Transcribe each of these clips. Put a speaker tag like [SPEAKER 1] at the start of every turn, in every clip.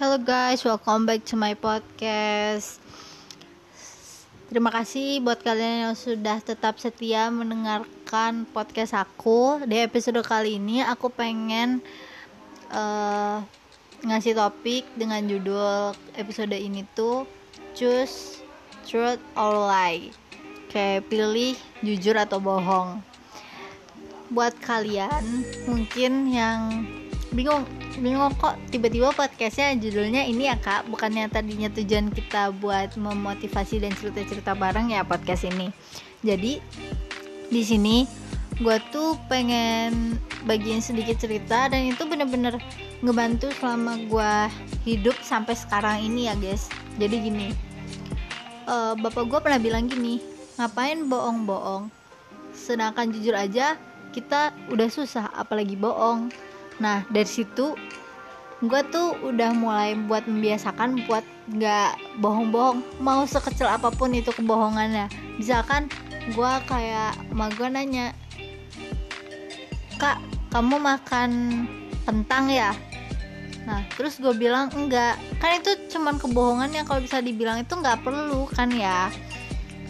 [SPEAKER 1] Hello guys, welcome back to my podcast. Terima kasih buat kalian yang sudah tetap setia mendengarkan podcast aku. Di episode kali ini aku pengen uh, ngasih topik dengan judul episode ini tuh choose truth or lie. Kayak pilih jujur atau bohong. Buat kalian mungkin yang bingung bingung kok tiba-tiba podcastnya judulnya ini ya kak. Bukannya tadinya tujuan kita buat memotivasi dan cerita-cerita bareng ya podcast ini. Jadi di sini gue tuh pengen bagiin sedikit cerita dan itu bener-bener ngebantu selama gue hidup sampai sekarang ini ya guys. Jadi gini uh, bapak gue pernah bilang gini ngapain bohong-bohong? Sedangkan jujur aja kita udah susah apalagi bohong nah dari situ gue tuh udah mulai buat membiasakan buat nggak bohong-bohong mau sekecil apa pun itu kebohongannya. Misalkan gue kayak ma gue nanya kak kamu makan kentang ya? Nah terus gue bilang enggak. Kan itu cuman kebohongan yang kalau bisa dibilang itu nggak perlu kan ya.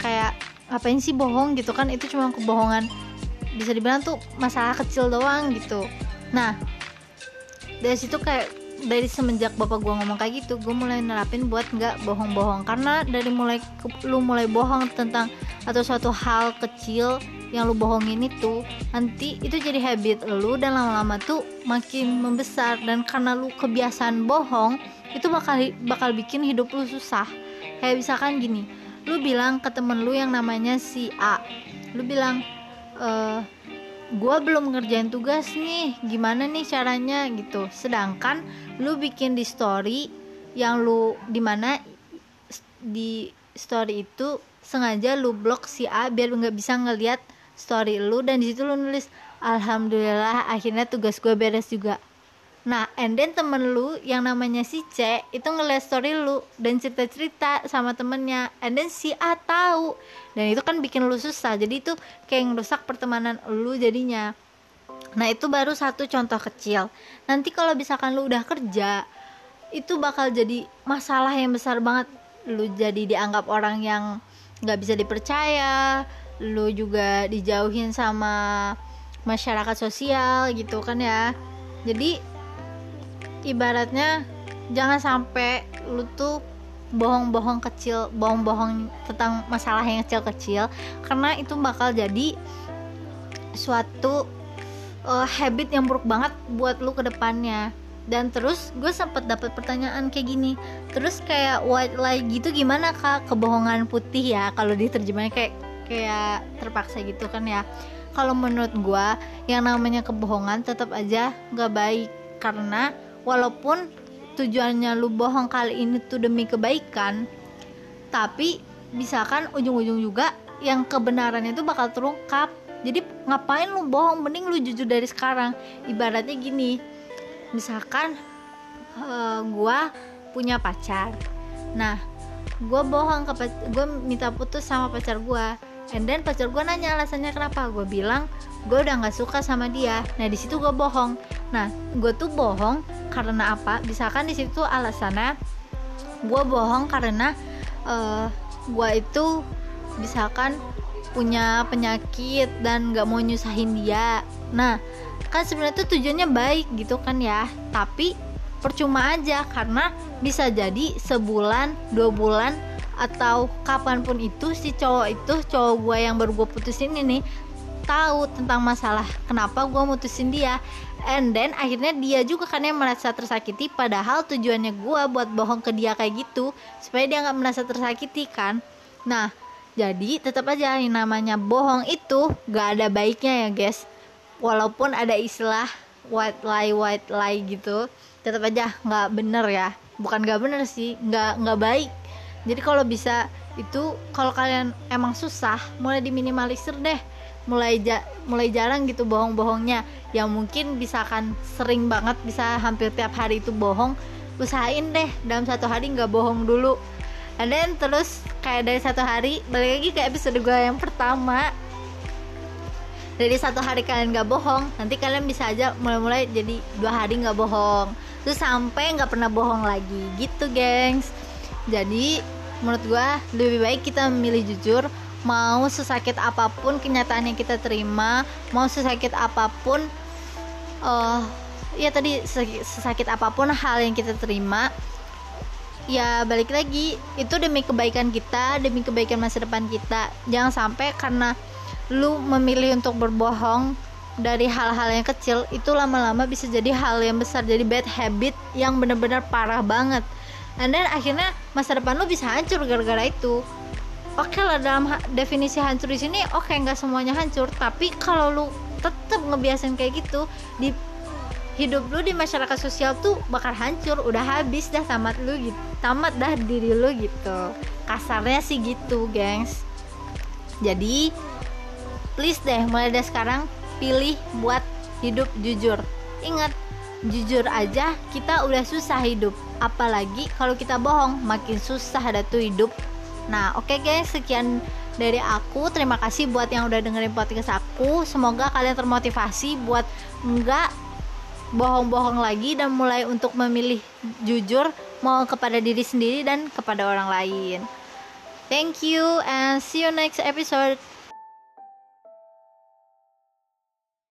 [SPEAKER 1] Kayak ngapain sih bohong? gitu kan itu cuma kebohongan. Bisa dibilang tuh masalah kecil doang gitu. Nah dari situ kayak dari semenjak bapak gue ngomong kayak gitu gue mulai nerapin buat nggak bohong-bohong. Karena dari mulai lu mulai bohong tentang atau suatu hal kecil yang lu bohongin itu nanti itu jadi habit lu dan lama-lama tuh makin membesar. Dan karena lu kebiasaan bohong itu bakal bakal bikin hidup lu susah. Kayak misalkan gini lu bilang ke temen lu yang namanya si A lu bilang e, gue belum ngerjain tugas nih. Gimana nih caranya gitu. Sedangkan lu bikin di story yang lu di mana di story itu sengaja lu blok si A biar nggak bisa ngeliat story lu. Dan di situ lu nulis alhamdulillah akhirnya tugas gue beres juga Nah, and then temen lu yang namanya si C itu ngeliat story lu dan cerita-cerita sama temennya, and then si A tahu dan itu kan bikin lu susah. Jadi itu kayak ngerusak pertemanan lu jadinya. Nah, itu baru satu contoh kecil. Nanti kalau misalkan lu udah kerja, itu bakal jadi masalah yang besar banget. Lu jadi dianggap orang yang nggak bisa dipercaya, lu juga dijauhin sama masyarakat sosial gitu kan ya. Jadi ibaratnya jangan sampai lu tuh bohong-bohong kecil, bohong-bohong tentang masalah yang kecil-kecil karena itu bakal jadi suatu uh, habit yang buruk banget buat lu ke depannya. Dan terus gue sempet dapet pertanyaan kayak gini. Terus kayak white lie gitu gimana kak kebohongan putih ya kalau diterjemahnya kayak kayak terpaksa gitu kan ya. Kalau menurut gue yang namanya kebohongan tetap aja gak baik karena walaupun tujuannya lu bohong kali ini tuh demi kebaikan tapi misalkan ujung-ujung juga yang kebenarannya itu bakal terungkap. Jadi ngapain lu bohong? Mending lu jujur dari sekarang. Ibaratnya gini misalkan uh, gua punya pacar. Nah gue bohong ke gue minta putus sama pacar gue and then pacar gue nanya alasannya kenapa. Gue bilang gue udah nggak suka sama dia. Nah di situ gue bohong. Nah gue tuh bohong karena apa? Misalkan di situ alasannya gue bohong karena uh, gue itu misalkan punya penyakit dan nggak mau nyusahin dia. Nah kan sebenarnya tuh tujuannya baik gitu kan ya. Tapi percuma aja karena bisa jadi sebulan dua bulan atau kapan pun itu si cowok itu cowok gue yang baru gue putusin ini tahu tentang masalah kenapa gue mutusin dia. And then akhirnya dia juga kan yang merasa tersakiti padahal tujuannya gue buat bohong ke dia kayak gitu supaya dia nggak merasa tersakiti kan. Nah jadi tetap aja yang namanya bohong itu gak ada baiknya ya guys. Walaupun ada istilah white lie white lie gitu tetap aja nggak bener ya. Bukan nggak bener sih nggak nggak baik. Jadi kalau bisa itu kalau kalian emang susah mulai diminimalisir deh mulai ja mulai jarang gitu bohong-bohongnya. Yang mungkin bisa kan sering banget bisa hampir tiap hari itu bohong. Usahain deh dalam satu hari nggak bohong dulu. And then terus kayak dari satu hari balik lagi ke episode gue yang pertama. Dari satu hari kalian nggak bohong nanti kalian bisa aja mulai-mulai jadi dua hari nggak bohong. Terus sampai nggak pernah bohong lagi. Gitu gengs. Jadi menurut gue lebih baik kita memilih jujur mau sesakit apa pun kenyataan yang kita terima mau sesakit apa pun uh, ya tadi sesakit apa pun hal yang kita terima ya balik lagi itu demi kebaikan kita demi kebaikan masa depan kita. Jangan sampai karena lu memilih untuk berbohong dari hal-hal yang kecil itu lama-lama bisa jadi hal yang besar jadi bad habit yang benar-benar parah banget. Dan akhirnya masa depan lu bisa hancur gara-gara itu oke okay lah dalam definisi hancur di sini oke okay, nggak semuanya hancur tapi kalau lu tetap ngebiasain kayak gitu di hidup lu di masyarakat sosial tuh bakal hancur udah habis dah tamat lu gitu tamat dah diri lu gitu. Kasarnya sih gitu gengs. Jadi please deh mulai dari sekarang pilih buat hidup jujur. Ingat jujur aja kita udah susah hidup apalagi kalau kita bohong makin susah ada tuh hidup nah oke okay guys sekian dari aku. Terima kasih buat yang udah dengerin podcast aku. Semoga kalian termotivasi buat enggak bohong-bohong lagi dan mulai untuk memilih jujur mau kepada diri sendiri dan kepada orang lain. Thank you and see you next episode